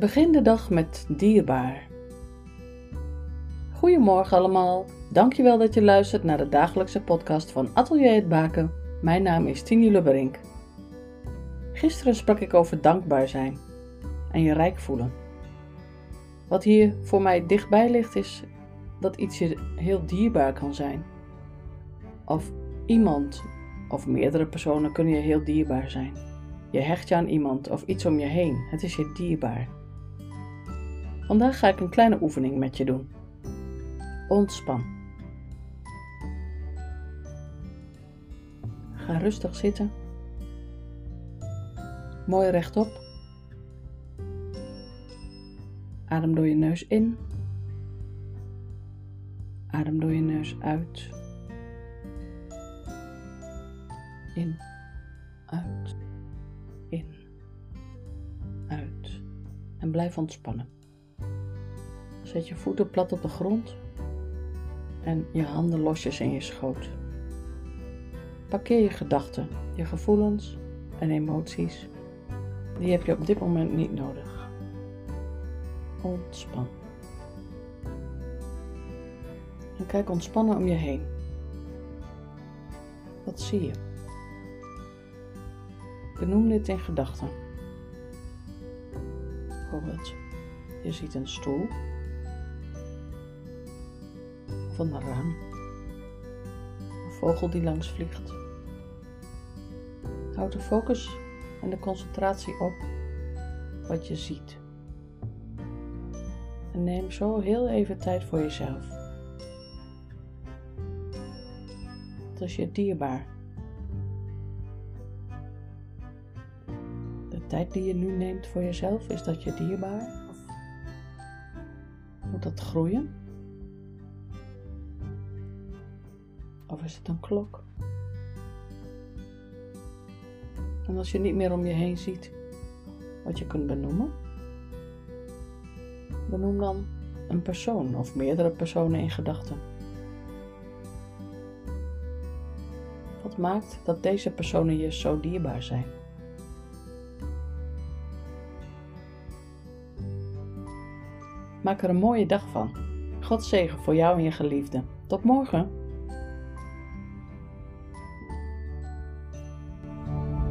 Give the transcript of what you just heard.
Begin de dag met dierbaar. Goedemorgen allemaal. Dankjewel dat je luistert naar de dagelijkse podcast van Atelier het Baken. Mijn naam is Tini Lubberink. Gisteren sprak ik over dankbaar zijn en je rijk voelen. Wat hier voor mij dichtbij ligt is dat iets je heel dierbaar kan zijn. Of iemand of meerdere personen kunnen je heel dierbaar zijn. Je hecht je aan iemand of iets om je heen. Het is je dierbaar. Vandaag ga ik een kleine oefening met je doen. Ontspan. Ga rustig zitten. Mooi rechtop. Adem door je neus in. Adem door je neus uit. In, uit, in, uit. En blijf ontspannen. Zet je voeten plat op de grond en je handen losjes in je schoot. Parkeer je gedachten, je gevoelens en emoties. Die heb je op dit moment niet nodig. Ontspan. En kijk ontspannen om je heen. Wat zie je? Benoem dit in gedachten. Bijvoorbeeld, je ziet een stoel of een raam, een vogel die langs vliegt. Houd de focus en de concentratie op wat je ziet. En neem zo heel even tijd voor jezelf. Het is je dierbaar. De tijd die je nu neemt voor jezelf, is dat je dierbaar? Moet dat groeien? Of is het een klok? En als je niet meer om je heen ziet wat je kunt benoemen, benoem dan een persoon of meerdere personen in gedachten. Wat maakt dat deze personen je zo dierbaar zijn? Maak er een mooie dag van. God zegen voor jou en je geliefde. Tot morgen.